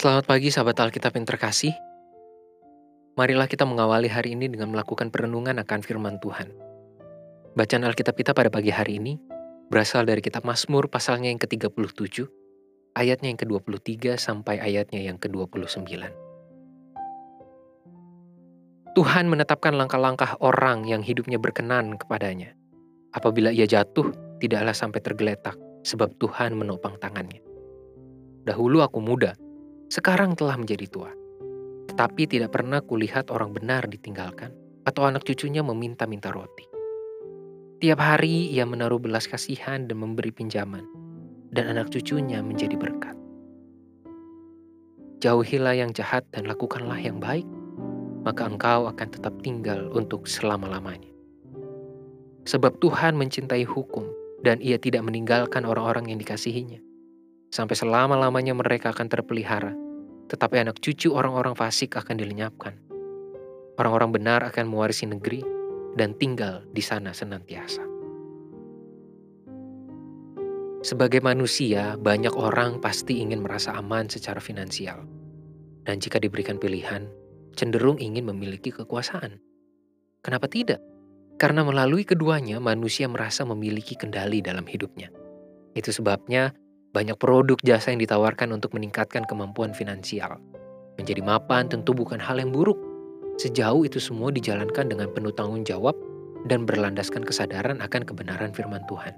Selamat pagi sahabat Alkitab yang terkasih. Marilah kita mengawali hari ini dengan melakukan perenungan akan firman Tuhan. Bacaan Alkitab kita pada pagi hari ini berasal dari kitab Mazmur pasalnya yang ke-37, ayatnya yang ke-23 sampai ayatnya yang ke-29. Tuhan menetapkan langkah-langkah orang yang hidupnya berkenan kepadanya. Apabila ia jatuh, tidaklah sampai tergeletak, sebab Tuhan menopang tangannya. Dahulu aku muda, sekarang telah menjadi tua. Tetapi tidak pernah kulihat orang benar ditinggalkan atau anak cucunya meminta-minta roti. Tiap hari ia menaruh belas kasihan dan memberi pinjaman, dan anak cucunya menjadi berkat. Jauhilah yang jahat dan lakukanlah yang baik, maka engkau akan tetap tinggal untuk selama-lamanya. Sebab Tuhan mencintai hukum, dan ia tidak meninggalkan orang-orang yang dikasihinya. Sampai selama-lamanya mereka akan terpelihara, tetapi anak cucu orang-orang fasik akan dilenyapkan. Orang-orang benar akan mewarisi negeri dan tinggal di sana senantiasa. Sebagai manusia, banyak orang pasti ingin merasa aman secara finansial. Dan jika diberikan pilihan, cenderung ingin memiliki kekuasaan. Kenapa tidak? Karena melalui keduanya, manusia merasa memiliki kendali dalam hidupnya. Itu sebabnya banyak produk jasa yang ditawarkan untuk meningkatkan kemampuan finansial. Menjadi mapan tentu bukan hal yang buruk. Sejauh itu semua dijalankan dengan penuh tanggung jawab dan berlandaskan kesadaran akan kebenaran firman Tuhan.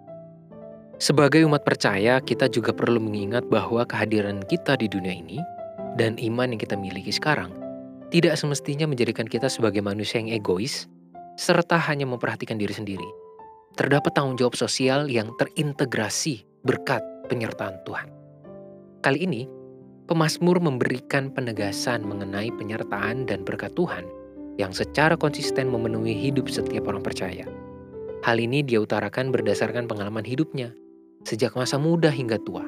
Sebagai umat percaya, kita juga perlu mengingat bahwa kehadiran kita di dunia ini dan iman yang kita miliki sekarang tidak semestinya menjadikan kita sebagai manusia yang egois serta hanya memperhatikan diri sendiri. Terdapat tanggung jawab sosial yang terintegrasi berkat penyertaan Tuhan. Kali ini, pemazmur memberikan penegasan mengenai penyertaan dan berkat Tuhan yang secara konsisten memenuhi hidup setiap orang percaya. Hal ini dia utarakan berdasarkan pengalaman hidupnya, sejak masa muda hingga tua.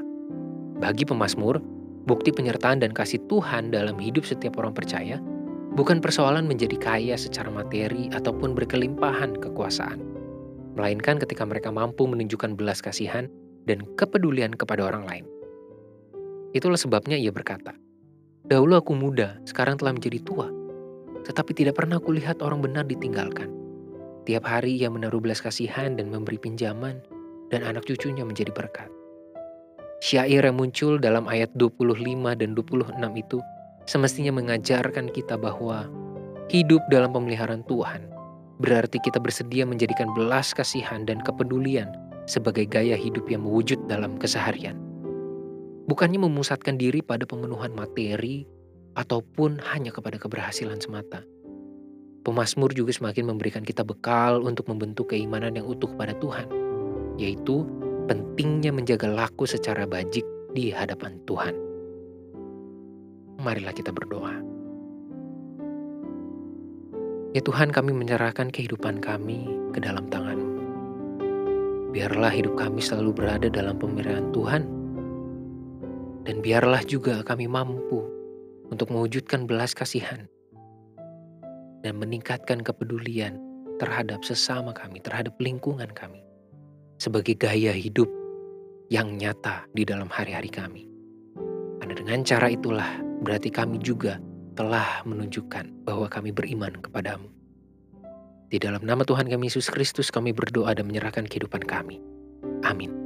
Bagi pemazmur, bukti penyertaan dan kasih Tuhan dalam hidup setiap orang percaya bukan persoalan menjadi kaya secara materi ataupun berkelimpahan kekuasaan, melainkan ketika mereka mampu menunjukkan belas kasihan dan kepedulian kepada orang lain. Itulah sebabnya ia berkata, Dahulu aku muda, sekarang telah menjadi tua. Tetapi tidak pernah kulihat orang benar ditinggalkan. Tiap hari ia menaruh belas kasihan dan memberi pinjaman, dan anak cucunya menjadi berkat. Syair yang muncul dalam ayat 25 dan 26 itu semestinya mengajarkan kita bahwa hidup dalam pemeliharaan Tuhan berarti kita bersedia menjadikan belas kasihan dan kepedulian sebagai gaya hidup yang mewujud dalam keseharian. Bukannya memusatkan diri pada pemenuhan materi ataupun hanya kepada keberhasilan semata. Pemasmur juga semakin memberikan kita bekal untuk membentuk keimanan yang utuh pada Tuhan, yaitu pentingnya menjaga laku secara bajik di hadapan Tuhan. Marilah kita berdoa. Ya Tuhan kami menyerahkan kehidupan kami ke dalam tangan Biarlah hidup kami selalu berada dalam pemeliharaan Tuhan. Dan biarlah juga kami mampu untuk mewujudkan belas kasihan dan meningkatkan kepedulian terhadap sesama kami, terhadap lingkungan kami, sebagai gaya hidup yang nyata di dalam hari-hari kami. Karena dengan cara itulah berarti kami juga telah menunjukkan bahwa kami beriman kepadamu. Di dalam nama Tuhan kami Yesus Kristus kami berdoa dan menyerahkan kehidupan kami. Amin.